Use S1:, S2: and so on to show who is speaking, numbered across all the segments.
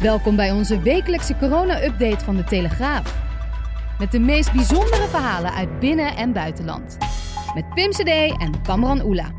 S1: Welkom bij onze wekelijkse corona-update van de Telegraaf. Met de meest bijzondere verhalen uit binnen- en buitenland. Met Pim CD en Kamran Oela.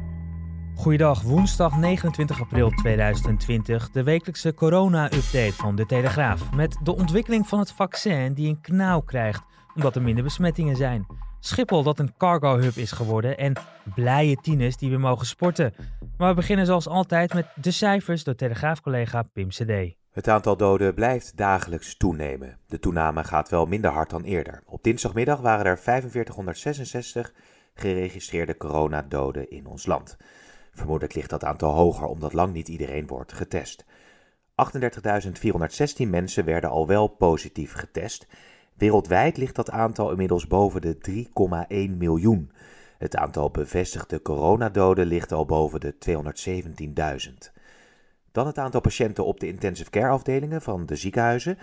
S2: Goeiedag, woensdag 29 april 2020, de wekelijkse corona-update van de Telegraaf. Met de ontwikkeling van het vaccin die een knauw krijgt omdat er minder besmettingen zijn. Schiphol dat een cargo-hub is geworden en blije tieners die weer mogen sporten. Maar we beginnen zoals altijd met de cijfers door Telegraaf-collega Pim CD.
S3: Het aantal doden blijft dagelijks toenemen. De toename gaat wel minder hard dan eerder. Op dinsdagmiddag waren er 4566 geregistreerde coronadoden in ons land. Vermoedelijk ligt dat aantal hoger omdat lang niet iedereen wordt getest. 38.416 mensen werden al wel positief getest. Wereldwijd ligt dat aantal inmiddels boven de 3,1 miljoen. Het aantal bevestigde coronadoden ligt al boven de 217.000. Dan het aantal patiënten op de intensive care afdelingen van de ziekenhuizen.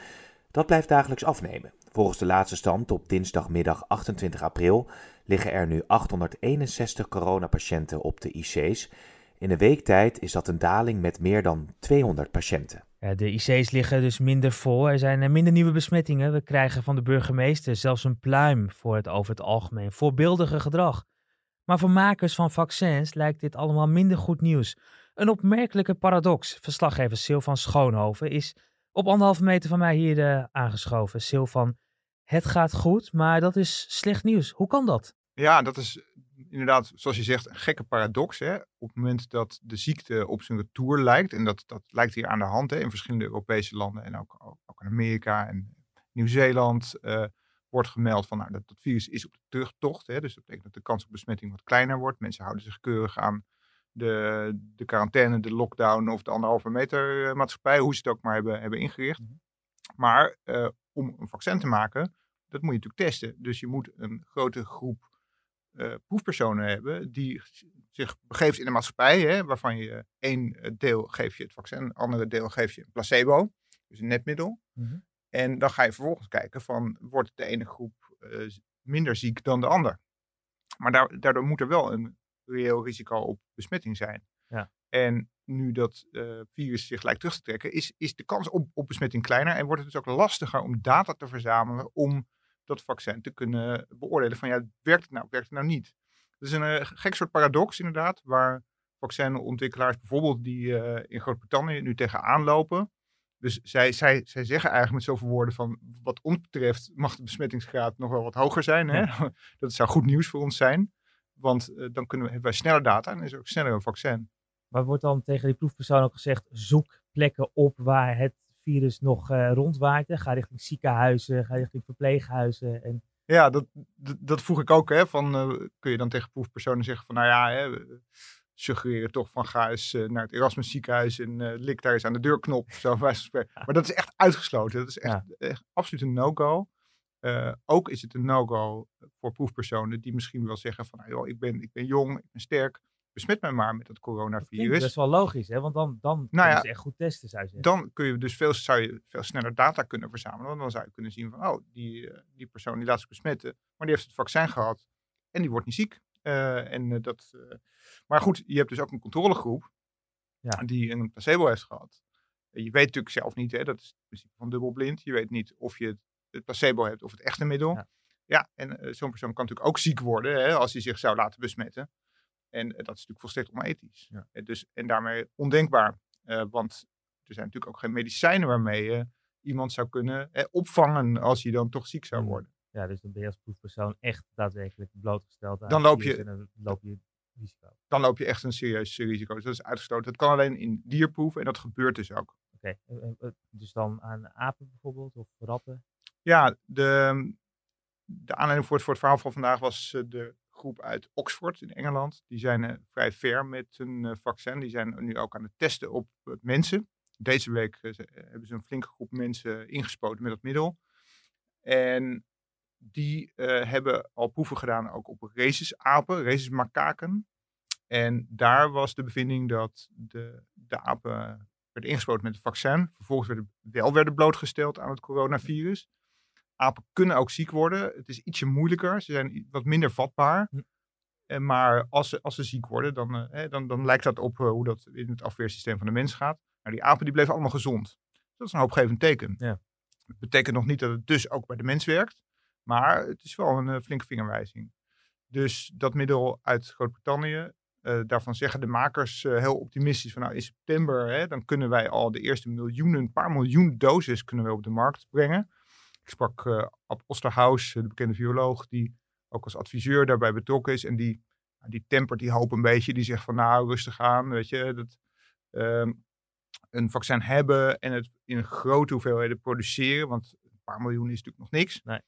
S3: Dat blijft dagelijks afnemen. Volgens de laatste stand op dinsdagmiddag 28 april liggen er nu 861 coronapatiënten op de IC's. In een week tijd is dat een daling met meer dan 200 patiënten.
S2: De IC's liggen dus minder vol. Er zijn minder nieuwe besmettingen. We krijgen van de burgemeester zelfs een pluim voor het over het algemeen voorbeeldige gedrag. Maar voor makers van vaccins lijkt dit allemaal minder goed nieuws. Een opmerkelijke paradox. Verslaggever Sil van Schoonhoven is op anderhalve meter van mij hier uh, aangeschoven. Sil van, het gaat goed, maar dat is slecht nieuws. Hoe kan dat?
S4: Ja, dat is inderdaad, zoals je zegt, een gekke paradox. Hè? Op het moment dat de ziekte op zijn retour lijkt, en dat, dat lijkt hier aan de hand hè, in verschillende Europese landen en ook, ook, ook in Amerika en Nieuw-Zeeland, uh, wordt gemeld van nou, dat, dat virus is op de terugtocht. Hè? Dus dat betekent dat de kans op besmetting wat kleiner wordt. Mensen houden zich keurig aan de, de quarantaine, de lockdown of de anderhalve meter uh, maatschappij, hoe ze het ook maar hebben, hebben ingericht. -hmm. Maar uh, om een vaccin te maken, dat moet je natuurlijk testen. Dus je moet een grote groep uh, proefpersonen hebben die zich begeeft in de maatschappij, hè, waarvan je één deel geef je het vaccin, een andere deel geef je een placebo, dus een netmiddel. Mm -hmm. En dan ga je vervolgens kijken van, wordt de ene groep uh, minder ziek dan de ander? Maar daar, daardoor moet er wel een reëel risico op besmetting zijn.
S2: Ja.
S4: En nu dat uh, virus zich lijkt terug te trekken, is, is de kans op, op besmetting kleiner en wordt het dus ook lastiger om data te verzamelen om dat vaccin te kunnen beoordelen van ja, werkt het nou, werkt het nou niet? Het is een uh, gek soort paradox inderdaad, waar vaccinontwikkelaars bijvoorbeeld die uh, in Groot-Brittannië nu tegenaan lopen. Dus zij, zij, zij zeggen eigenlijk met zoveel woorden van wat ons betreft mag de besmettingsgraad nog wel wat hoger zijn. Hè? Ja. Dat zou goed nieuws voor ons zijn. Want uh, dan kunnen we, hebben wij sneller data en is er ook sneller een vaccin.
S2: Maar wordt dan tegen die proefpersoon ook gezegd, zoek plekken op waar het virus nog uh, rondwaait. Ga richting ziekenhuizen, ga richting verpleeghuizen. En...
S4: Ja, dat, dat, dat vroeg ik ook. Hè, van, uh, kun je dan tegen proefpersonen zeggen van, nou ja, hè, suggereren toch van ga eens naar het Erasmus ziekenhuis en lik daar eens aan de deurknop. Zo, maar dat is echt uitgesloten. Dat is echt, ja. echt absoluut een no-go. Uh, ook is het een no-go voor proefpersonen die misschien wel zeggen van, nou, joh, ik ben, ik ben jong, ik ben sterk, besmet mij maar met het coronavirus.
S2: Dat is wel logisch, hè? want dan, dan nou ja, je echt goed testen, zou je zeggen.
S4: Dan kun je dus veel, zou je veel sneller data kunnen verzamelen, want dan zou je kunnen zien van, oh, die, die persoon die laat zich besmetten, maar die heeft het vaccin gehad en die wordt niet ziek. Uh, en, uh, dat, maar goed, je hebt dus ook een controlegroep
S2: ja.
S4: die een placebo heeft gehad. Je weet natuurlijk zelf niet, hè, dat is het principe van dubbelblind. Je weet niet of je het placebo hebt of het echte middel. Ja, ja en uh, zo'n persoon kan natuurlijk ook ziek worden hè, als hij zich zou laten besmetten. En uh, dat is natuurlijk volstrekt onethisch.
S2: Ja.
S4: Uh, dus, en daarmee ondenkbaar. want er zijn natuurlijk ook geen medicijnen waarmee je iemand zou kunnen opvangen als hij dan toch ziek zou worden.
S2: Ja, dus dan ben je als proefpersoon echt daadwerkelijk blootgesteld aan
S4: dan loop je,
S2: en dan loop je risico.
S4: Dan loop je echt een serieus risico. Dus dat is uitgesloten. Dat kan alleen in dierproeven en dat gebeurt dus ook.
S2: Oké, okay. dus dan aan apen bijvoorbeeld of ratten?
S4: Ja, de, de aanleiding voor het, voor het verhaal van vandaag was de groep uit Oxford in Engeland. Die zijn uh, vrij ver met hun uh, vaccin. Die zijn nu ook aan het testen op mensen. Deze week hebben ze een flinke groep mensen ingespoten met dat middel. En die hebben al proeven gedaan ook op rhesusapen, rhesusmakaken. En daar was de bevinding dat de, de apen werden ingespoten met het vaccin. Vervolgens werden, wel werden blootgesteld aan het coronavirus. Apen kunnen ook ziek worden. Het is ietsje moeilijker. Ze zijn wat minder vatbaar. Hm. En maar als ze, als ze ziek worden, dan, uh, dan, dan lijkt dat op uh, hoe dat in het afweersysteem van de mens gaat. Nou, die apen die bleven allemaal gezond. Dat is een hoopgevend teken.
S2: Ja.
S4: Dat betekent nog niet dat het dus ook bij de mens werkt. Maar het is wel een uh, flinke vingerwijzing. Dus dat middel uit Groot-Brittannië, daarvan zeggen de makers heel optimistisch van nou in september, hè, dan kunnen wij al de eerste miljoenen, een paar miljoen doses kunnen we op de markt brengen. Ik sprak uh, Ab Osterhaus, de bekende bioloog, die ook als adviseur daarbij betrokken is. En die, die tempert die hoop een beetje. Die zegt van nou, rustig aan, weet je. Dat, ehm, een vaccin hebben en het in grote hoeveelheden produceren. Want een paar miljoen is natuurlijk nog niks.
S2: Nee.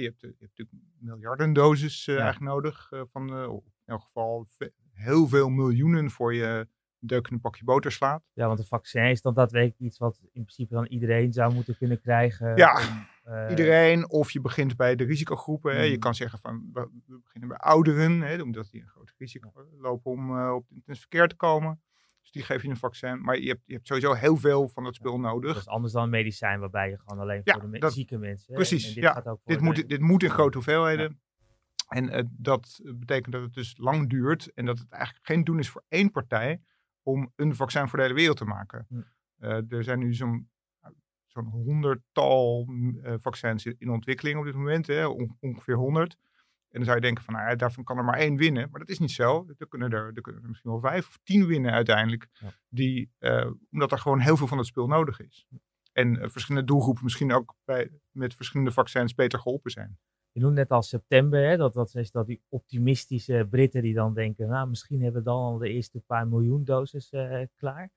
S4: je, hebt, je hebt natuurlijk miljarden doses uh, eigenlijk nodig. Uh, van in elk geval heel veel miljoenen voor je deuk in een pakje boter slaat.
S2: Ja, want een vaccin is dan daadwerkelijk iets wat in principe dan iedereen zou moeten kunnen krijgen.
S4: Ja, uh, iedereen. Of je begint bij de risicogroepen. Je mm. kan zeggen van we, beginnen bij ouderen, hè, omdat die een groot risico lopen om uh, op het verkeer te komen. Dus die geef je een vaccin. Maar je hebt, je hebt sowieso heel veel van dat spul nodig.
S2: Dat is anders dan een medicijn waarbij je gewoon alleen
S4: ja,
S2: voor de
S4: dat,
S2: zieke mensen.
S4: Precies,
S2: dit
S4: ja.
S2: Gaat ook
S4: dit, moet, dit moet in grote hoeveelheden. En uh, dat betekent dat het dus lang duurt en dat het eigenlijk geen doen is voor één partij om een vaccin voor de hele wereld te maken.
S2: Hm.
S4: er zijn nu zo'n zo'n honderdtal uh, vaccins in ontwikkeling op dit moment, hè, ongeveer honderd. En dan zou je denken van, nou ja, daarvan kan er maar één winnen. Maar dat is niet zo. Er kunnen er, er, kunnen er misschien wel vijf of tien winnen uiteindelijk.
S2: Ja.
S4: Die, uh, omdat er gewoon heel veel van het spul nodig is. En uh, verschillende doelgroepen misschien ook bij, met verschillende vaccins beter geholpen zijn.
S2: Je noemde net al september, hè, dat, dat is dat die optimistische Britten die dan denken, nou misschien hebben we dan al de eerste paar miljoen doses klaar.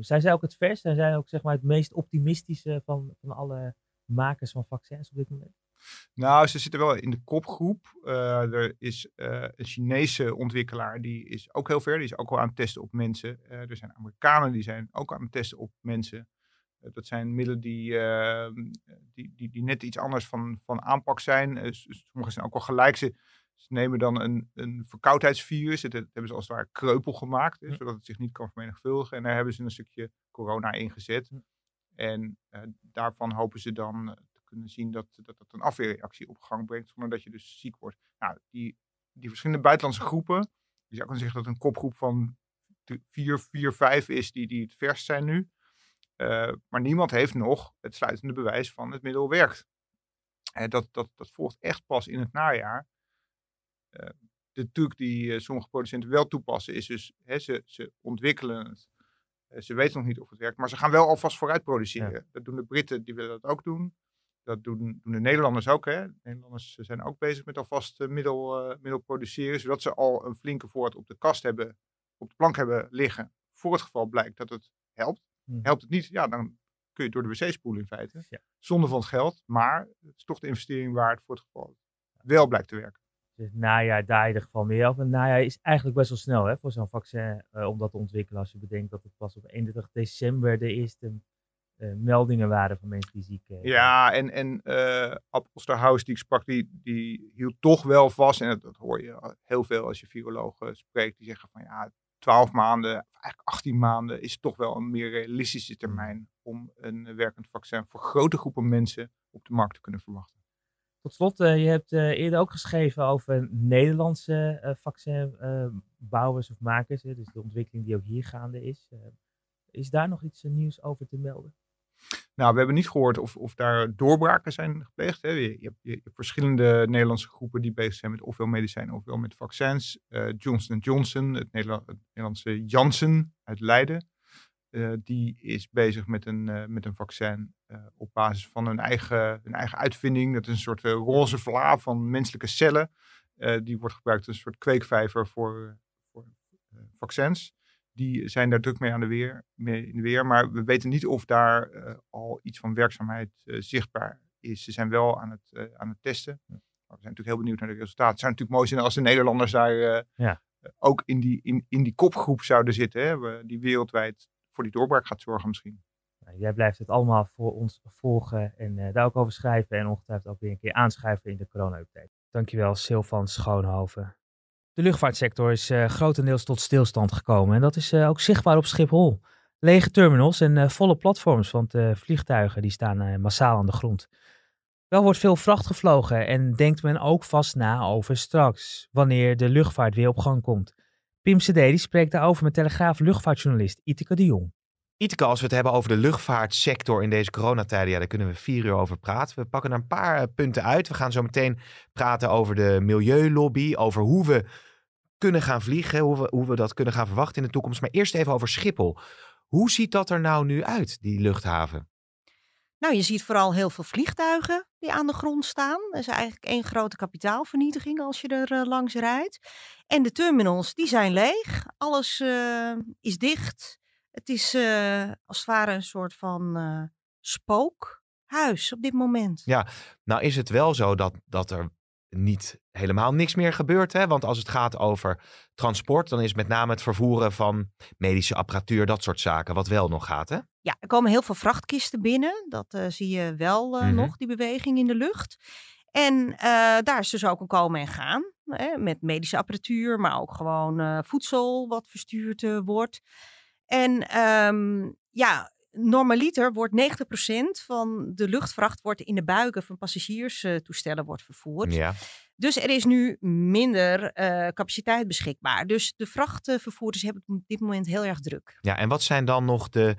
S2: Zijn zij ook het vers? Zijn zij ook zeg maar, het meest optimistische van, van alle makers van vaccins op dit moment?
S4: Nou, ze zitten wel in de kopgroep. Uh, er is uh, een Chinese ontwikkelaar, die is ook heel ver. Die is ook al aan het testen op mensen. Uh, er zijn Amerikanen die zijn ook aan het testen op mensen. dat zijn middelen die, ehm, die, die, die, net iets anders van, van aanpak zijn. sommige zijn ook al gelijk. Ze nemen dan een, een verkoudheidsvirus, dat hebben ze als het ware kreupel gemaakt, hè, zodat het zich niet kan vermenigvuldigen. En daar hebben ze een stukje corona ingezet. En uh, daarvan hopen ze dan eh, te kunnen zien dat, dat dat een afweerreactie op gang brengt, zonder dat je dus ziek wordt. Nou, die, die verschillende buitenlandse groepen, je zou kunnen zeggen dat een kopgroep van 4, 4, 5 is die, die het verst zijn nu. Uh, maar niemand heeft nog het sluitende bewijs van het middel werkt. Dat, dat, dat volgt echt pas in het najaar. Eh, de truc die eh, sommige producenten wel toepassen is dus, hè, ze, ze ontwikkelen het. Eh, ze weten nog niet of het werkt, maar ze gaan wel alvast vooruit produceren. Dat doen de Britten, die willen dat ook doen. Dat doen, doen de Nederlanders ook. Hè. De Nederlanders zijn ook bezig met alvast middel, middel produceren, zodat ze al een flinke voort op de kast hebben, op de plank hebben liggen. Voor het geval blijkt dat het helpt.
S2: Mhm.
S4: Helpt het niet, ja, dan kun je door de wc spoelen in feite.
S2: Ja.
S4: Zonder van het geld, maar het is toch de investering waard voor het geval wel blijkt te werken.
S2: Dus najaar daar in ieder geval meer over. Het najaar is eigenlijk best wel snel hè, voor zo'n vaccin uh, om dat te ontwikkelen. Als je bedenkt dat het pas op 31 december de eerste uh, meldingen waren van mensen die ziek uh,
S4: Ja, en, en Ab Osterhaus die ik sprak, die, die hield toch wel vast. En dat, dat hoor je heel veel als je virologen spreekt. Die zeggen van ja, 12 maanden, eigenlijk 18 maanden is toch wel een meer realistische termijn om een werkend vaccin voor grote groepen mensen op de markt te kunnen verwachten.
S2: Tot slot, uh, je hebt uh, eerder ook geschreven over Nederlandse uh, vaccinbouwers of makers. Hè, dus de ontwikkeling die ook hier gaande is. is daar nog iets nieuws over te melden?
S4: Nou, we hebben niet gehoord of, of daar doorbraken zijn gepleegd. Hè. Je, je, hebt, verschillende Nederlandse groepen die bezig zijn met ofwel medicijnen ofwel met vaccins. Johnson Johnson, het, het Nederlandse Janssen uit Leiden. Die is bezig met een, met een vaccin op basis van hun eigen, hun eigen uitvinding. Dat is een soort roze vla van menselijke cellen. die wordt gebruikt als een soort kweekvijver voor, voor vaccins. Die zijn daar druk mee aan de weer, mee in de weer. Maar we weten niet of daar al iets van werkzaamheid zichtbaar is. Ze zijn wel aan het, aan het testen. Maar we zijn natuurlijk heel benieuwd naar de resultaten. Het zou natuurlijk mooi zijn als de Nederlanders daar
S2: ja.
S4: ook in die, in, in die kopgroep zouden zitten. Hè, die wereldwijd voor die doorbraak gaat zorgen misschien.
S2: Nou, jij blijft het allemaal voor ons volgen en uh, daar ook over schrijven en ongetwijfeld ook weer een keer aanschuiven in de corona-update. Dankjewel, Silvan Schoonhoven. De luchtvaartsector is uh, grotendeels tot stilstand gekomen en dat is uh, ook zichtbaar op Schiphol. Lege terminals en volle platforms, want vliegtuigen die staan massaal aan de grond. Wel wordt veel vracht gevlogen en denkt men ook vast na over straks, wanneer de luchtvaart weer op gang komt. Pim CD die spreekt daarover met Telegraaf luchtvaartjournalist Iteke de Jong.
S5: Iteke, als we het hebben over de luchtvaartsector in deze coronatijden, ja, daar kunnen we vier uur over praten. We pakken er een paar eh, punten uit. We gaan zo meteen praten over de milieulobby, over hoe we kunnen gaan vliegen, hoe we, hoe we dat kunnen gaan verwachten in de toekomst. Maar eerst even over Schiphol. Hoe ziet dat er nou nu uit, die luchthaven?
S6: Nou, je ziet vooral heel veel vliegtuigen die aan de grond staan. Dat is eigenlijk één grote kapitaalvernietiging als je er uh, langs rijdt. En de terminals, die zijn leeg. Alles uh, is dicht. Het is uh, als het ware een soort van spookhuis op dit moment.
S5: Ja, nou is het wel zo dat, dat er niet helemaal niks meer gebeurt. Hè? Want als het gaat over transport, dan is met name het vervoeren van medische apparatuur, dat soort zaken, wat wel nog gaat. Hè?
S6: Ja, er komen heel veel vrachtkisten binnen. Dat uh, zie je wel mm -hmm. nog, die beweging in de lucht. En uh, daar is dus ook een komen en gaan. Hè, met medische apparatuur, maar ook gewoon voedsel wat verstuurd wordt. En um, ja, normaliter wordt 90% van de luchtvracht wordt in de buiken van passagierstoestellen wordt vervoerd.
S5: Ja.
S6: Dus er is nu minder uh, capaciteit beschikbaar. Dus de vrachtvervoerders hebben het op dit moment heel erg druk.
S5: Ja, en wat zijn dan nog de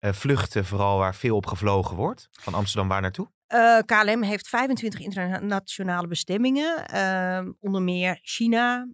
S5: uh, vluchten vooral waar veel op gevlogen wordt? Van Amsterdam waar naartoe?
S6: Uh, KLM heeft 25 internationale bestemmingen. Ehm, onder meer China,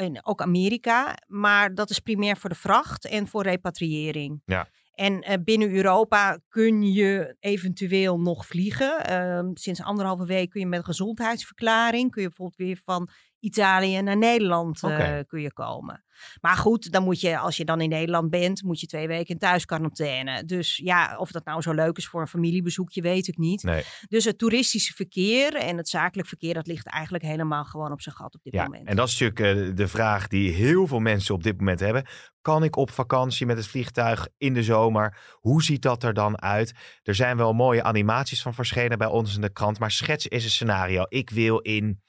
S6: ehm, en ook Amerika. Maar dat is primair voor de vracht en voor repatriëring.
S5: Ja.
S6: En uh, binnen Europa kun je eventueel nog vliegen. Uh, sinds anderhalve week kun je met een gezondheidsverklaring, kun je bijvoorbeeld weer van Italië naar Nederland uh,
S5: Oké.
S6: kun je komen. Maar goed, dan moet je, als je dan in Nederland bent, moet je twee weken in thuisquarantaine. Dus ja, of dat nou zo leuk is voor een familiebezoekje, weet ik niet.
S5: Nee.
S6: Dus het toeristische verkeer en het zakelijk verkeer, dat ligt eigenlijk helemaal gewoon op zijn gat op dit
S5: Ja,
S6: moment.
S5: en dat is natuurlijk eh, de vraag die heel veel mensen op dit moment hebben. Kan ik op vakantie met het vliegtuig in de zomer? Hoe ziet dat er dan uit? Er zijn wel mooie animaties van verschenen bij ons in de krant, maar schets eens een scenario. Ik wil in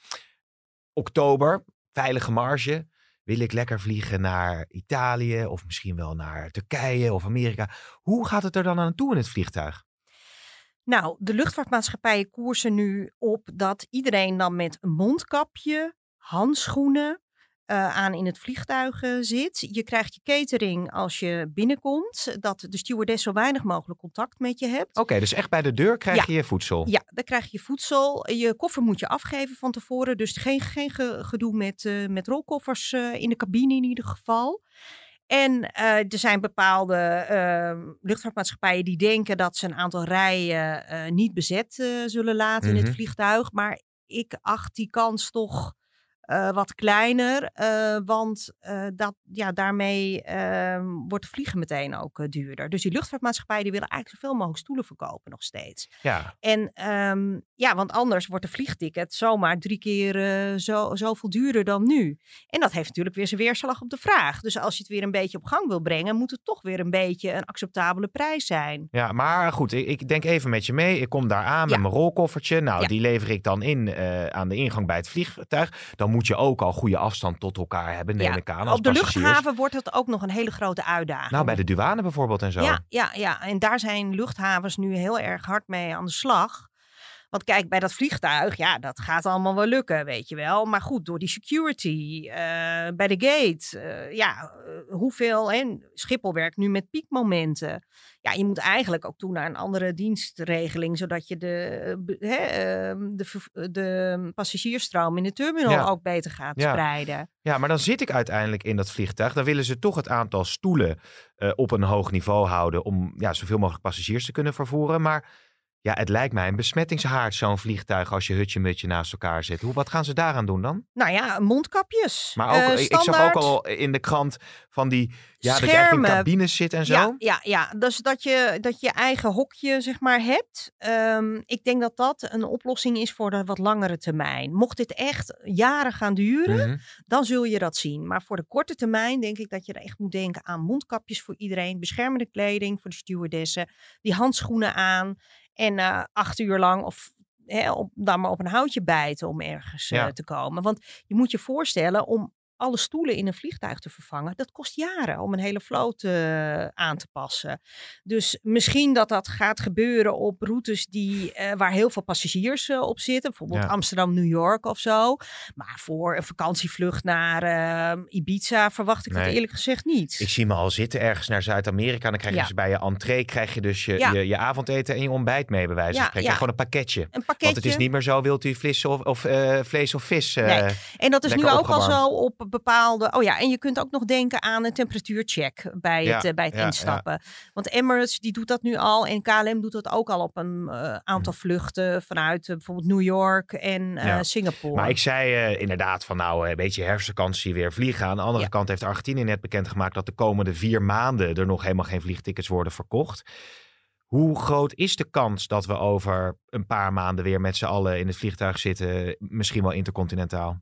S5: oktober, veilige marge, wil ik lekker vliegen naar Italië of misschien wel naar Turkije of Amerika. Hoe gaat het er dan aan toe in het vliegtuig?
S6: Nou, de luchtvaartmaatschappijen koersen nu op dat iedereen dan met een mondkapje, handschoenen uh, aan in het vliegtuig uh, zit. Je krijgt je catering als je binnenkomt, dat de stewardess zo weinig mogelijk contact met je hebt.
S5: Oké, dus echt bij de deur krijg
S6: Ja.
S5: je je voedsel.
S6: Ja, dan krijg je voedsel. Je koffer moet je afgeven van tevoren. Dus geen, geen ge- gedoe met, eh, met rolkoffers eh, in de cabine in ieder geval. En eh, er zijn bepaalde eh, luchtvaartmaatschappijen die denken dat ze een aantal rijen eh, niet bezet eh, zullen laten in
S5: Mhm.
S6: het vliegtuig. Maar ik acht die kans toch eh, wat kleiner. eh, want eh, dat, ja, daarmee ehm, wordt vliegen meteen ook duurder. Dus die luchtvaartmaatschappijen die willen eigenlijk zoveel mogelijk stoelen verkopen nog steeds.
S5: Ja,
S6: En ehm, ja, want anders wordt de vliegticket zomaar drie keer zo, zoveel duurder dan nu. En dat heeft natuurlijk weer zijn weerslag op de vraag. Dus als je het weer een beetje op gang wil brengen, moet het toch weer een beetje een acceptabele prijs zijn.
S5: ja maar goed, ik, ik denk even met je mee. Ik kom daar aan
S6: Ja.
S5: met mijn rolkoffertje. Nou,
S6: Ja.
S5: die lever ik dan in aan de ingang bij het vliegtuig. Dan moet je ook al goede afstand tot elkaar hebben, neem
S6: Ja,
S5: ik aan. Als
S6: Op de
S5: passagiers.
S6: luchthaven wordt dat ook nog een hele grote uitdaging.
S5: Nou, bij de douane bijvoorbeeld en zo.
S6: Ja, ja, ja, en daar zijn luchthavens nu heel erg hard mee aan de slag. Want kijk, bij dat vliegtuig, ja, dat gaat allemaal wel lukken, weet je wel. Maar goed, door die security, eh, bij de gate, eh, ja, eh, hoeveel... En Schiphol werkt nu met piekmomenten. Ja, je moet eigenlijk ook toe naar een andere dienstregeling, zodat je de, hè, ehm, de, de passagiersstroom in de terminal
S5: Ja.
S6: ook beter gaat
S5: Ja.
S6: spreiden.
S5: Ja, maar dan zit ik uiteindelijk in dat vliegtuig. Dan willen ze toch het aantal stoelen op een hoog niveau houden. Om ja, zoveel mogelijk passagiers te kunnen vervoeren. Maar Ja, het lijkt mij een besmettingshaard, zo'n vliegtuig, als je hutje-mutje naast elkaar zit. Hoe, wat gaan ze daaraan doen dan?
S6: Nou ja, mondkapjes.
S5: Maar ook,
S6: Eh,
S5: ik, ik zag ook al in de krant van die, ja, dat je in cabines zit en zo.
S6: Ja, ja, ja. Dus dat je, dat je eigen hokje zeg maar hebt. Ehm, ik denk dat dat een oplossing is voor de wat langere termijn. Mocht dit echt jaren gaan duren,
S5: Mhm.
S6: dan zul je dat zien. Maar voor de korte termijn denk ik dat je er echt moet denken aan mondkapjes voor iedereen, beschermende kleding voor de stewardessen, die handschoenen aan en eh, acht uur lang of hè, op, dan maar op een houtje bijten om ergens eh, te komen. Want je moet je voorstellen om alle stoelen in een vliegtuig te vervangen, dat kost jaren om een hele vloot eh, aan te passen. Dus misschien dat dat gaat gebeuren op routes die, eh, waar heel veel passagiers eh, op zitten, bijvoorbeeld
S5: Ja.
S6: Amsterdam-New York of zo. Maar voor een vakantievlucht naar Ibiza verwacht ik
S5: Nee.
S6: dat eerlijk gezegd niet.
S5: Ik zie me al zitten ergens naar Zuid-Amerika. Dan krijg je
S6: Ja.
S5: dus bij je entree krijg je dus je,
S6: Ja.
S5: je, je avondeten en je ontbijt mee, bij wijze van
S6: Ja,
S5: spreken.
S6: ja.
S5: Gewoon een pakketje.
S6: een pakketje.
S5: Want het is niet meer zo, wilt u vlees of, of, vlees of vis?
S6: Nee. En dat is nu ook al zo op bepaalde. Oh ja, en je kunt ook nog denken aan een temperatuurcheck bij
S5: Ja,
S6: het, eh, bij het
S5: ja, ja.
S6: instappen. Want Emirates die doet dat nu al en KLM doet dat ook al op een eh, aantal vluchten vanuit eh, bijvoorbeeld New York en
S5: Ja.
S6: Singapore.
S5: Maar ik zei inderdaad van nou, een beetje herfstvakantie weer vliegen. Aan de andere kant heeft Argentinië net bekendgemaakt dat de komende vier maanden er nog helemaal geen vliegtickets worden verkocht. Hoe groot is de kans dat we over een paar maanden weer met z'n allen in het vliegtuig zitten, misschien wel intercontinentaal?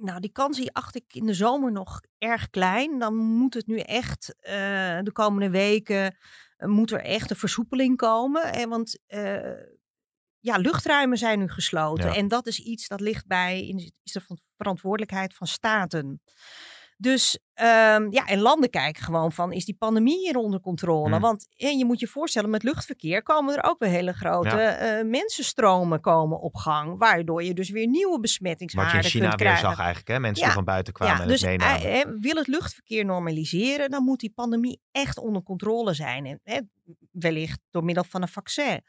S6: Nou, die kans die acht ik in de zomer nog erg klein. Dan moet het nu echt eh, de komende weken eh, moet er echt een versoepeling komen. En want eh, ja, luchtruimen zijn nu gesloten.
S5: Ja.
S6: En dat is iets dat ligt bij in, is de verantwoordelijkheid van staten. Dus ehm, ja, en landen kijken gewoon van, is die pandemie hier onder controle?
S5: Hmm.
S6: Want eh, je moet je voorstellen, met luchtverkeer komen er ook weer hele grote eh, mensenstromen komen op gang. Waardoor je dus weer nieuwe
S5: Wat je
S6: besmettingshaarden
S5: in China
S6: kunt
S5: weer
S6: krijgen.
S5: zag eigenlijk, hè? mensen
S6: Ja,
S5: die van buiten kwamen
S6: Ja,
S5: en
S6: dus
S5: het meenamen.
S6: eh, wil het luchtverkeer normaliseren, dan moet die pandemie echt onder controle zijn. En hè, wellicht door middel van een vaccin.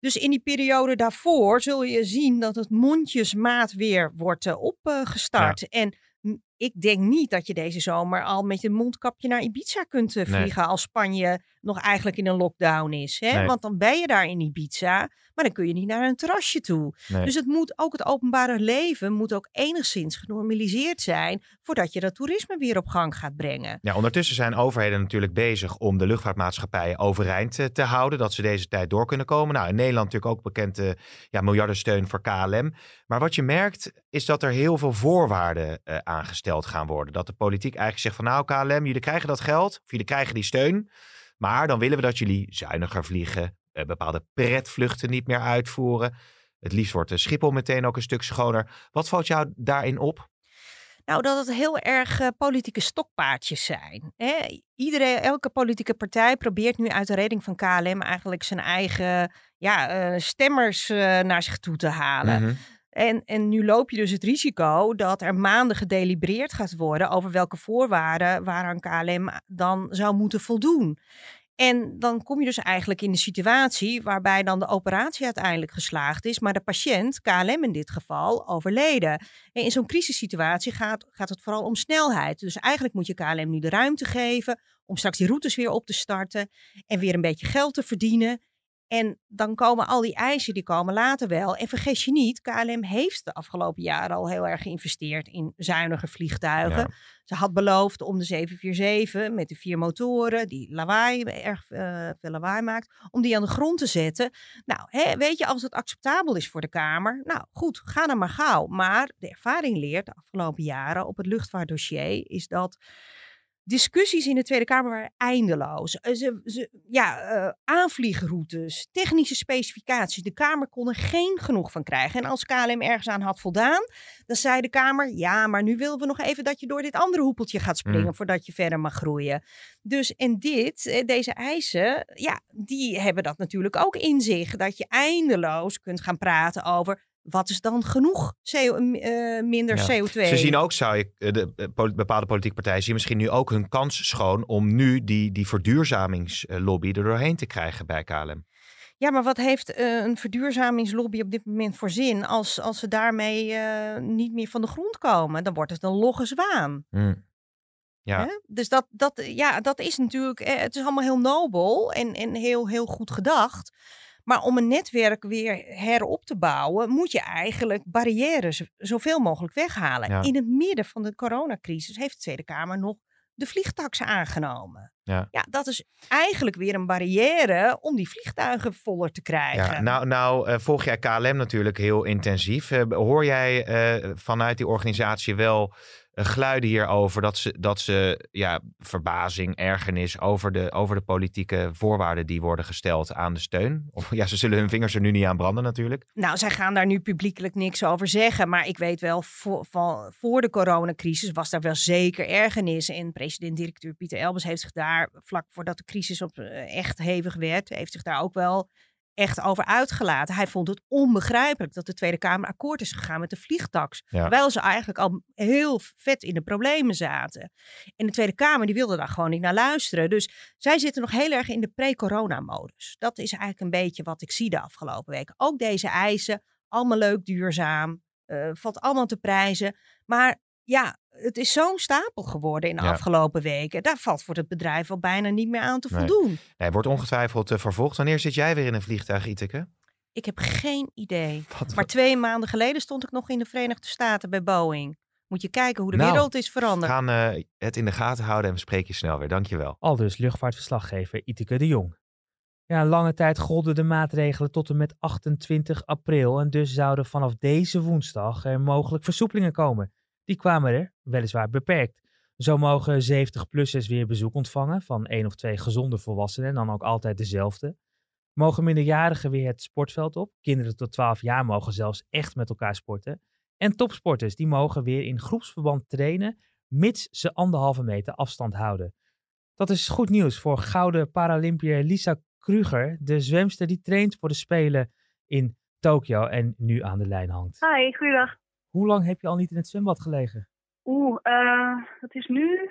S6: Dus in die periode daarvoor zul je zien dat het mondjesmaat weer wordt eh, opgestart. En ik denk niet dat je deze zomer al met je mondkapje naar Ibiza kunt eh,
S5: Nee.
S6: vliegen als Spanje nog eigenlijk in een lockdown is. Hè?
S5: Nee.
S6: Want dan ben je daar in Ibiza, maar dan kun je niet naar een terrasje toe.
S5: Nee.
S6: Dus het moet ook het openbare leven moet ook enigszins genormaliseerd zijn voordat je dat toerisme weer op gang gaat brengen.
S5: Ja, ondertussen zijn overheden natuurlijk bezig om de luchtvaartmaatschappijen overeind eh, te houden. Dat ze deze tijd door kunnen komen. Nou, in Nederland natuurlijk ook bekend eh, ja, miljardensteun voor KLM. Maar wat je merkt is dat er heel veel voorwaarden eh, aangesteld gaan worden. Dat de politiek eigenlijk zegt van nou KLM, jullie krijgen dat geld. Of jullie krijgen die steun. Maar dan willen we dat jullie zuiniger vliegen. eh, bepaalde pretvluchten niet meer uitvoeren. Het liefst wordt de Schiphol meteen ook een stuk schoner. Wat valt jou daarin op?
S6: Nou, dat het heel erg eh, politieke stokpaardjes zijn. Hè? Iedereen, elke politieke partij probeert nu uit de reding van KLM eigenlijk zijn eigen ja, eh, stemmers naar zich toe te halen.
S5: Mhm.
S6: En, en nu loop je dus het risico dat er maanden gedelibereerd gaat worden over welke voorwaarden waaraan KLM dan zou moeten voldoen. En dan kom je dus eigenlijk in de situatie waarbij dan de operatie uiteindelijk geslaagd is, maar de patiënt, KLM in dit geval, overleden. En in zo'n crisissituatie gaat, gaat het vooral om snelheid. Dus eigenlijk moet je KLM nu de ruimte geven om straks die routes weer op te starten en weer een beetje geld te verdienen. En dan komen al die eisen, die komen later wel. En vergeet je niet, KLM heeft de afgelopen jaren al heel erg geïnvesteerd in zuinige vliegtuigen.
S5: Ja.
S6: Ze had beloofd om de 747 met de vier motoren, die lawaai, erg eh, veel lawaai maakt, om die aan de grond te zetten. Nou, hè, weet je, als het acceptabel is voor de Kamer, nou goed, ga dan maar gauw. Maar de ervaring leert de afgelopen jaren op het luchtvaartdossier is dat discussies in de Tweede Kamer waren eindeloos. Eh, Ze, ze, ja, eh, aanvliegroutes, technische specificaties. De Kamer kon er geen genoeg van krijgen. En als KLM ergens aan had voldaan, dan zei de Kamer... ja, maar nu willen we nog even dat je door dit andere hoepeltje gaat springen...
S5: Mm.
S6: voordat je verder mag groeien. Dus en dit, eh, deze eisen, ja, die hebben dat natuurlijk ook in zich. Dat je eindeloos kunt gaan praten over... wat is dan genoeg CO, eh, minder
S5: Ja.
S6: CO2?
S5: Ze zien ook, zou je, eh, de eh, bepaalde politieke partijen zien misschien nu ook hun kans schoon om nu die, die verduurzamingslobby er doorheen te krijgen bij KLM.
S6: Ja, maar wat heeft eh, een verduurzamingslobby op dit moment voor zin als, als ze daarmee eh, niet meer van de grond komen? Dan wordt het een logge zwaan.
S5: Ja,
S6: Hè? Dus dat, dat, ja, dat is natuurlijk, eh, het is allemaal heel nobel en, en heel, heel goed gedacht. Maar om een netwerk weer herop te bouwen, moet je eigenlijk barrières zoveel mogelijk weghalen.
S5: Ja.
S6: In het midden van de coronacrisis heeft de Tweede Kamer nog de vliegtax aangenomen.
S5: Ja.
S6: ja, dat is eigenlijk weer een barrière om die vliegtuigen voller te krijgen.
S5: Ja, nou, nou eh, volg jij KLM natuurlijk heel intensief. Eh, hoor jij eh, vanuit die organisatie wel geluiden hierover dat ze, dat ze ja, verbazing, ergernis over de, over de politieke voorwaarden die worden gesteld aan de steun? Of ja, ze zullen hun vingers er nu niet aan branden natuurlijk.
S6: Nou, zij gaan daar nu publiekelijk niks over zeggen. Maar ik weet wel, voor, van, voor de coronacrisis was daar wel zeker ergernis. En president-directeur Pieter Elbers heeft zich daar, vlak voordat de crisis op, eh, echt hevig werd, heeft zich daar ook wel echt over uitgelaten. Hij vond het onbegrijpelijk dat de Tweede Kamer akkoord is gegaan met de vliegtax.
S5: Ja.
S6: Terwijl ze eigenlijk al heel vet in de problemen zaten. En de Tweede Kamer die wilde daar gewoon niet naar luisteren. Dus zij zitten nog heel erg in de pre-corona-modus. Dat is eigenlijk een beetje wat ik zie de afgelopen weken. Ook deze eisen, allemaal leuk, duurzaam, eh, valt allemaal te prijzen. Maar ja, het is zo'n stapel geworden in de
S5: Ja.
S6: afgelopen weken. Daar valt voor het bedrijf al bijna niet meer aan te
S5: Nee.
S6: voldoen.
S5: Nee, wordt ongetwijfeld eh, vervolgd. Wanneer zit jij weer in een vliegtuig, Iteke?
S6: Ik heb geen idee.
S5: Wat,
S6: Maar twee maanden geleden stond ik nog in de Verenigde Staten bij Boeing. Moet je kijken hoe de
S5: Nou,
S6: wereld is
S5: we
S6: veranderd.
S5: gaan eh, het in de gaten houden en we spreken je snel weer. Dankjewel.
S2: Al dus luchtvaartverslaggever Iteke de Jong. Ja, lange tijd golden de maatregelen tot en met 28 april en dus zouden vanaf deze woensdag er mogelijk versoepelingen komen. Die kwamen er, weliswaar beperkt. Zo mogen 70-plussers weer bezoek ontvangen van één of twee gezonde volwassenen en dan ook altijd dezelfde. Mogen minderjarigen weer het sportveld op. Kinderen tot 12 jaar mogen zelfs echt met elkaar sporten. En topsporters die mogen weer in groepsverband trainen, mits ze anderhalve meter afstand houden. Dat is goed nieuws voor gouden Paralympiër Lisa Kruger, de zwemster die traint voor de Spelen in Tokio en nu aan de lijn hangt.
S7: Hi, goeiedag.
S2: Hoe lang heb je al niet in het zwembad gelegen?
S7: Oeh, eh, het is nu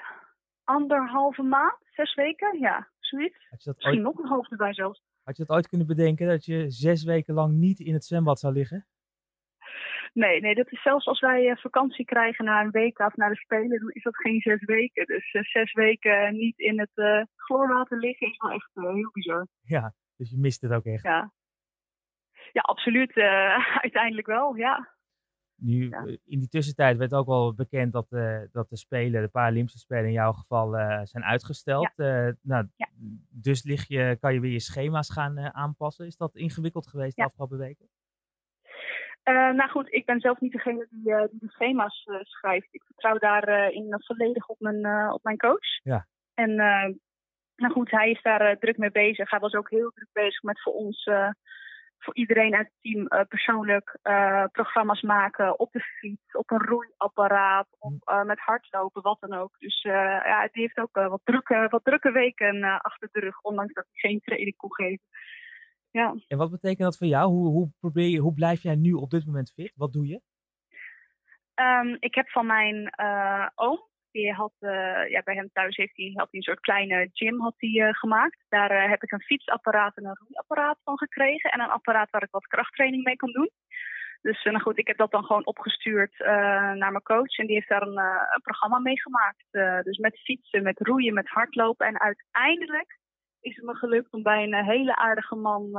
S7: anderhalve maand, zes weken, ja, zoiets.
S2: Had je, dat
S7: Misschien
S2: ooit,
S7: nog een half erbij zelfs.
S2: had je dat ooit kunnen bedenken dat je zes weken lang niet in het zwembad zou liggen?
S7: Nee, nee, dat is zelfs als wij eh, vakantie krijgen na een week of naar de Spelen, dan is dat geen zes weken. Dus eh, zes weken niet in het eh chloorwater liggen is wel echt eh, heel bizar.
S2: Ja, dus je mist het ook echt.
S7: Ja, ja absoluut. eh, uiteindelijk wel, ja.
S2: Nu,
S7: Ja.
S2: eh, in die tussentijd werd ook wel bekend dat, eh, dat de Spelen, de Paralympische Spelen in jouw geval, eh, zijn uitgesteld. Nou,
S7: Ja.
S2: Dus lig je, kan je weer je schema's gaan aanpassen. Is dat ingewikkeld geweest de afgelopen weken?
S7: Nou goed, ik ben zelf niet degene die, die de schema's schrijft. Ik vertrouw daarin in volledig op mijn, op mijn coach.
S2: Ja.
S7: En nou goed, hij is daar druk mee bezig. Hij was ook heel druk bezig met voor ons, voor iedereen uit het team, eh, persoonlijk eh, programma's maken op de fiets, op een roeiapparaat, op, eh, met hardlopen, wat dan ook. Dus ja, die heeft ook wat, drukke, wat drukke weken achter de rug, ondanks dat hij geen training kon geven. Ja.
S2: En wat betekent dat voor jou? Hoe, hoe, probeer je, hoe blijf jij nu op dit moment fit? Wat doe je?
S7: Ehm, ik heb van mijn oom, die had, eh, ja, bij hem thuis heeft hij, had hij een soort kleine gym had hij, eh, gemaakt. Daar eh, heb ik een fietsapparaat en een roeiapparaat van gekregen. En een apparaat waar ik wat krachttraining mee kan doen. Dus nou goed, ik heb dat dan gewoon opgestuurd naar mijn coach. En die heeft daar een, een programma mee gemaakt. Dus met fietsen, met roeien, met hardlopen. En uiteindelijk is het me gelukt om bij een hele aardige man...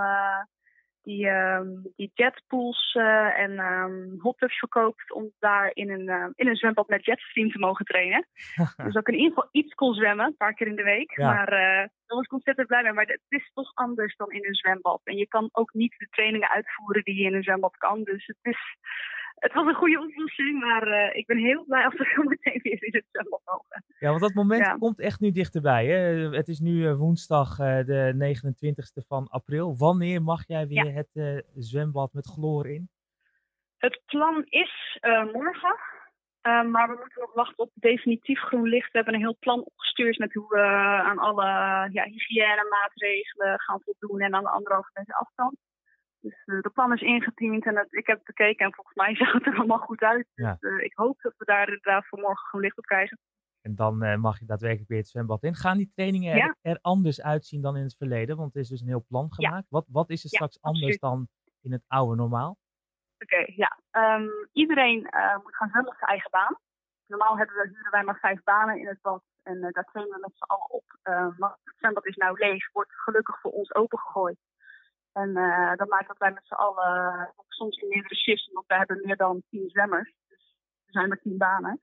S7: die, ehm, die jetpools eh, en ehm hot tubs verkoopt om daar in een, eh, in een zwembad met jetstream te mogen trainen. dus dat ik in ieder geval iets kon zwemmen, een paar keer in de week.
S2: Ja.
S7: Maar eh, daar was ik ontzettend blij mee. Maar het is toch anders dan in een zwembad. En je kan ook niet de trainingen uitvoeren die je in een zwembad kan. Dus het is... Het was een goede oplossing, maar eh, ik ben heel blij als we zo meteen weer in het zwembad mogen.
S2: Ja, want dat moment
S7: Ja.
S2: komt echt nu dichterbij. Hè? Het is nu eh, woensdag eh, de 29e van april. Wanneer mag jij weer
S7: Ja.
S2: het zwembad met chloor in?
S7: Het plan is morgen. Maar we moeten nog wachten op definitief groen licht. We hebben een heel plan opgestuurd met hoe we aan alle ja, hygiënemaatregelen gaan voldoen en aan de anderhalve meter afstand. Dus eh, de plan is ingediend en het, ik heb het bekeken en volgens mij zag het er allemaal goed uit.
S2: Ja.
S7: Dus eh, ik hoop dat we daar inderdaad voor morgen groen licht op krijgen.
S2: En dan eh, mag je daadwerkelijk weer het zwembad in. Gaan die trainingen er,
S7: Ja.
S2: er anders uitzien dan in het verleden? Want er is dus een heel plan
S7: Ja.
S2: gemaakt. Wat, wat is er straks anders dan in het oude normaal?
S7: Oké, ja. Ehm, iedereen moet gaan zwemmen op zijn eigen baan. Normaal hebben we, huren wij maar vijf banen in het bad. En daar trainen we met z'n allen op. Maar het zwembad is nou leeg, wordt gelukkig voor ons opengegooid. En eh, dat maakt dat wij met z'n allen uh, soms in meerdere shifts, want we hebben meer dan tien zwemmers. Dus er zijn maar tien banen.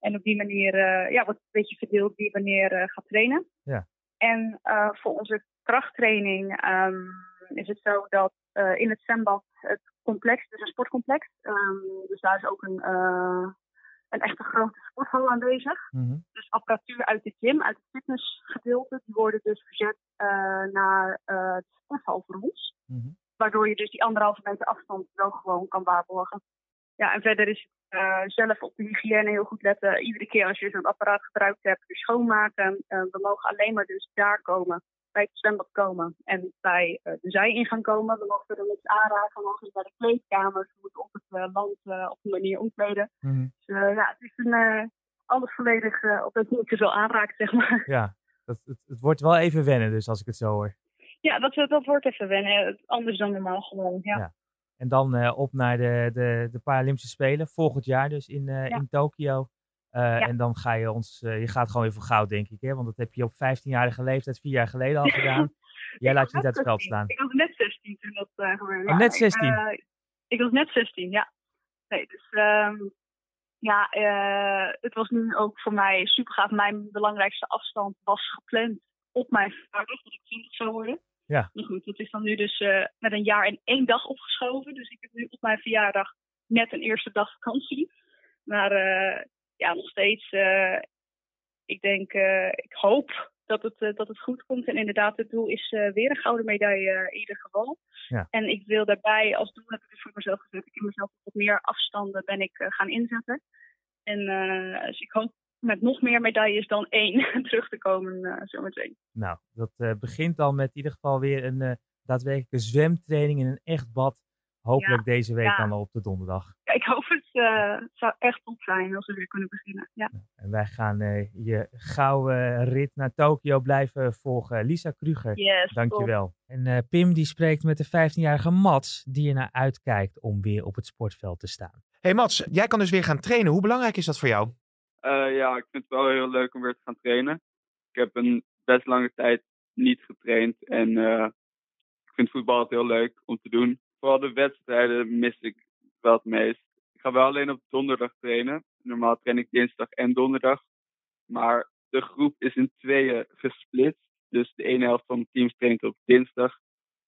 S7: En op die manier uh, ja, wordt een beetje verdeeld wie wanneer gaat trainen.
S2: Ja.
S7: En voor onze krachttraining um, is het zo dat in het zwembad het complex, dus een sportcomplex, um, dus daar is ook een, een echte grote sporthal aanwezig.
S2: Mm -hmm.
S7: Dus apparatuur uit de gym, uit het fitnessgedeelte, die worden dus verzet uh, naar uh, de sporthal voor ons.
S2: Mm -hmm.
S7: Waardoor je dus die anderhalve meter afstand wel gewoon kan waarborgen. Ja, en verder is uh, zelf op de hygiëne heel goed letten. Iedere keer als je zo'n apparaat gebruikt hebt, dus schoonmaken. we mogen alleen maar dus daar komen, bij het zwembad komen en bij de zijingang komen. We mogen er niks aanraken, we mogen naar de kleedkamers. We moeten op het land op een manier omkleden.
S2: Mm -hmm.
S7: Dus ja, het is een, alles volledig op dat je zo aanraakt, zeg maar.
S2: Ja, dat, het, het, wordt wel even wennen dus, als ik het zo hoor.
S7: Ja, dat, dat wordt even wennen. Anders dan normaal gewoon, ja.
S2: ja. En dan op naar de, de, de Paralympische Spelen, volgend jaar dus in,
S7: Ja.
S2: in Tokio. Uh,
S7: Ja.
S2: En dan ga je ons, je gaat gewoon weer voor goud, denk ik. Hè? Want dat heb je op 15-jarige leeftijd, vier jaar geleden al gedaan. Jij laat je niet uit het veld
S7: 16.
S2: staan.
S7: Ik was net 16 toen dat eh, gebeurde.
S2: Oh, net
S7: ik,
S2: 16?
S7: eh, ik was net 16, ja. Nee, dus ehm, ja, eh, het was nu ook voor mij super gaaf. Mijn belangrijkste afstand was gepland op mijn verjaardag, dat ik 20 zou worden.
S2: Ja.
S7: Maar goed, dat is dan nu dus eh, met een jaar en één dag opgeschoven. Dus ik heb nu op mijn verjaardag net een eerste dag vakantie. Maar eh, ja, nog steeds, eh, ik denk, eh, ik hoop dat het, eh, dat het goed komt. En inderdaad, het doel is weer een gouden medaille in ieder geval.
S2: Ja.
S7: En ik wil daarbij, als doel heb ik het voor mezelf gezet, ik heb mezelf wat meer afstanden ben ik gaan inzetten. En dus ik hoop met nog meer medailles dan één terug te komen zometeen.
S2: Nou, dat begint dan met in ieder geval weer een daadwerkelijke zwemtraining in een echt bad. Hopelijk deze week
S7: ja.
S2: dan al op de donderdag.
S7: Ja, ik hoop het. Eh, het zou echt top zijn als we weer kunnen beginnen. Ja.
S2: En wij gaan eh, je gouden rit naar Tokio blijven volgen. Lisa Kruger,
S7: Yes,
S2: dankjewel. En eh, Pim die spreekt met de 15-jarige Mats die er naar uitkijkt om weer op het sportveld te staan.
S5: hey Mats, jij kan dus weer gaan trainen. Hoe belangrijk is dat voor jou?
S8: Uh, ja, ik vind het wel heel leuk om weer te gaan trainen. Ik heb een best lange tijd niet getraind en uh, ik vind voetbal altijd heel leuk om te doen. Vooral de wedstrijden mis ik wel het meest. Ik ga wel alleen op donderdag trainen. Normaal train ik dinsdag en donderdag. Maar de groep is in tweeën gesplitst. Dus de ene helft van het team traint op dinsdag.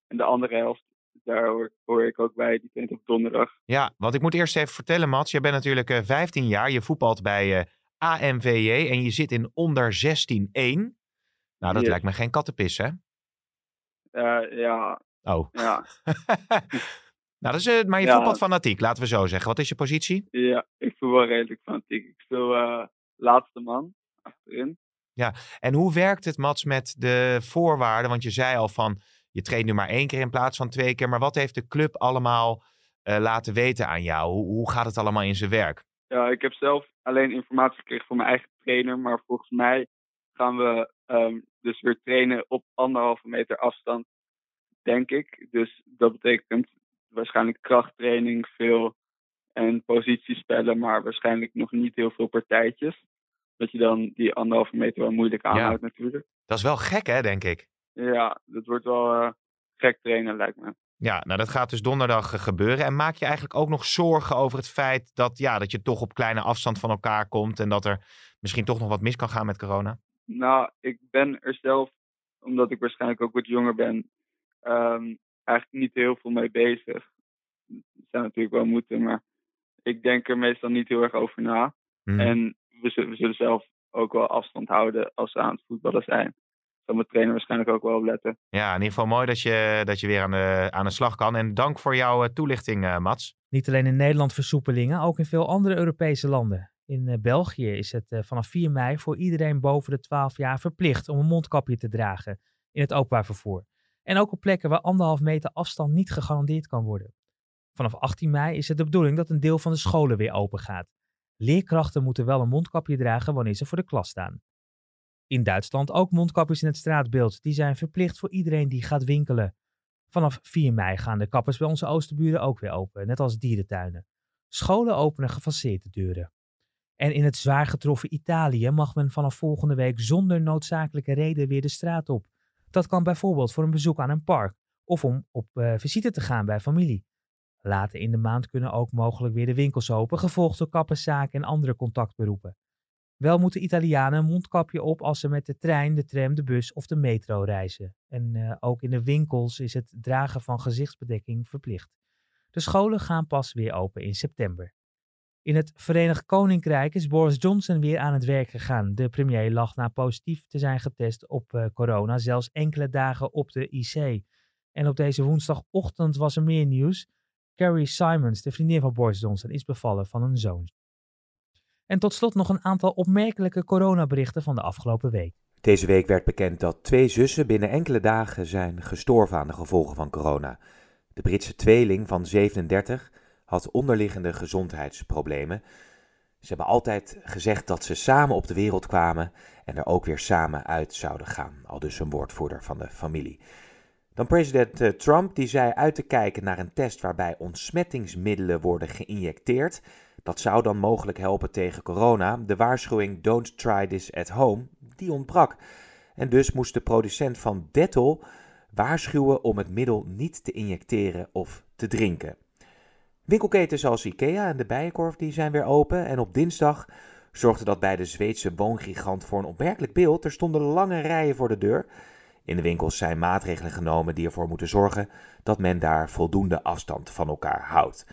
S8: En de andere helft, daar hoor, hoor ik ook bij, die traint op donderdag.
S5: Ja, want ik moet eerst even vertellen, Mats. Jij bent natuurlijk uh, 15 jaar. Je voetbalt bij uh, AMVJ en je zit in onder 16-1. Nou, dat
S8: Yes.
S5: lijkt me geen kattenpis, hè?
S8: Uh, ja.
S5: Oh.
S8: Ja.
S5: nou, dat is, uh, maar je
S8: Ja.
S5: voetbalt fanatiek, laten we zo zeggen. Wat is je positie?
S8: Ja, ik voel wel redelijk fanatiek. Ik speel uh, laatste man achterin.
S5: Ja, en hoe werkt het, Mats, met de voorwaarden? Want je zei al van, je traint nu maar één keer in plaats van twee keer. Maar wat heeft de club allemaal uh, laten weten aan jou? Hoe, hoe gaat het allemaal in zijn werk?
S8: Ja, ik heb zelf alleen informatie gekregen van mijn eigen trainer. Maar volgens mij gaan we um, dus weer trainen op anderhalve meter afstand, denk ik. Dus dat betekent waarschijnlijk krachttraining, veel en positiespellen, maar waarschijnlijk nog niet heel veel partijtjes. Dat je dan die anderhalve meter wel moeilijk aanhoudt ja. natuurlijk.
S5: Dat is wel gek, hè, denk ik.
S8: Ja, dat wordt wel uh, gek trainen, lijkt me.
S5: Ja, nou dat gaat dus donderdag gebeuren. En maak je eigenlijk ook nog zorgen over het feit dat, ja, dat je toch op kleine afstand van elkaar komt en dat er misschien toch nog wat mis kan gaan met corona?
S8: Nou, ik ben er zelf, omdat ik waarschijnlijk ook wat jonger ben, um, eigenlijk niet heel veel mee bezig. Dat zou natuurlijk wel moeten, maar ik denk er meestal niet heel erg over na.
S5: Mhm.
S8: Mm. En we zullen, we zullen, zelf ook wel afstand houden als we aan het voetballen zijn. Zal mijn trainer waarschijnlijk ook wel op letten.
S5: Ja, in ieder geval mooi dat je, dat je weer aan de, aan de slag kan. En dank voor jouw uh, toelichting, uh, Mats.
S2: Niet alleen in Nederland versoepelingen, ook in veel andere Europese landen. In uh, België is het vanaf 4 mei voor iedereen boven de 12 jaar verplicht om een mondkapje te dragen in het openbaar vervoer. En ook op plekken waar anderhalf meter afstand niet gegarandeerd kan worden. Vanaf 18 mei is het de bedoeling dat een deel van de scholen weer open gaat. Leerkrachten moeten wel een mondkapje dragen wanneer ze voor de klas staan. In Duitsland ook mondkapjes in het straatbeeld. Die zijn verplicht voor iedereen die gaat winkelen. Vanaf 4 mei gaan de kappers bij onze oosterburen ook weer open, net als dierentuinen. Scholen openen gefaseerd de deuren. En in het zwaar getroffen Italië mag men vanaf volgende week zonder noodzakelijke reden weer de straat op. Dat kan bijvoorbeeld voor een bezoek aan een park of om op uh, visite te gaan bij familie. Later in de maand kunnen ook mogelijk weer de winkels open, gevolgd door kapperszaken en andere contactberoepen. Wel moeten Italianen een mondkapje op als ze met de trein, de tram, de bus of de metro reizen. En uh, ook in de winkels is het dragen van gezichtsbedekking verplicht. De scholen gaan pas weer open in september. In het Verenigd Koninkrijk is Boris Johnson weer aan het werk gegaan. De premier lag na positief te zijn getest op uh, corona zelfs enkele dagen op de IC. En op deze woensdagochtend was er meer nieuws. Carrie Simons, de vriendin van Boris Johnson, is bevallen van een zoon. En tot slot nog een aantal opmerkelijke coronaberichten van de afgelopen week.
S5: Deze week werd bekend dat twee zussen binnen enkele dagen zijn gestorven aan de gevolgen van corona. De Britse tweeling van 37 had onderliggende gezondheidsproblemen. Ze hebben altijd gezegd dat ze samen op de wereld kwamen en er ook weer samen uit zouden gaan, al dus een woordvoerder van de familie. Dan president eh, Trump die zei uit te kijken naar een test waarbij ontsmettingsmiddelen worden geïnjecteerd. Dat zou dan mogelijk helpen tegen corona. De waarschuwing Don't try this at home, die ontbrak. En dus moest de producent van Dettol waarschuwen om het middel niet te injecteren of te drinken. Winkelketens zoals IKEA en de Bijenkorf die zijn weer open en op dinsdag zorgde dat bij de Zweedse woongigant voor een opmerkelijk beeld. Er stonden lange rijen voor de deur. In de winkels zijn maatregelen genomen die ervoor moeten zorgen dat men daar voldoende afstand van elkaar houdt.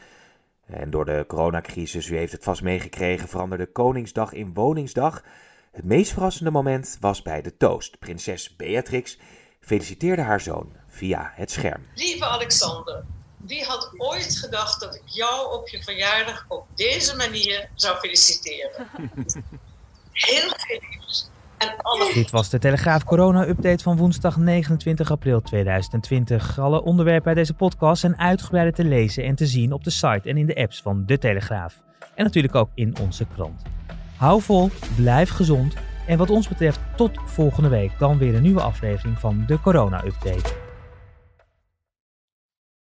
S5: En door de coronacrisis, u heeft het vast meegekregen, veranderde Koningsdag in Woningsdag. Het meest verrassende moment was bij de toast. Prinses Beatrix feliciteerde haar zoon via het scherm.
S9: Lieve Alexander, wie had ooit gedacht dat ik jou op je verjaardag op deze manier zou feliciteren? Heel geliefd.
S2: Dit was de Telegraaf Corona-update van woensdag 29 april 2020. Alle onderwerpen bij deze podcast zijn uitgebreid te lezen en te zien op de site en in de apps van De Telegraaf. En natuurlijk ook in onze krant. Hou vol, blijf gezond en wat ons betreft tot volgende week dan weer een nieuwe aflevering van de Corona-update.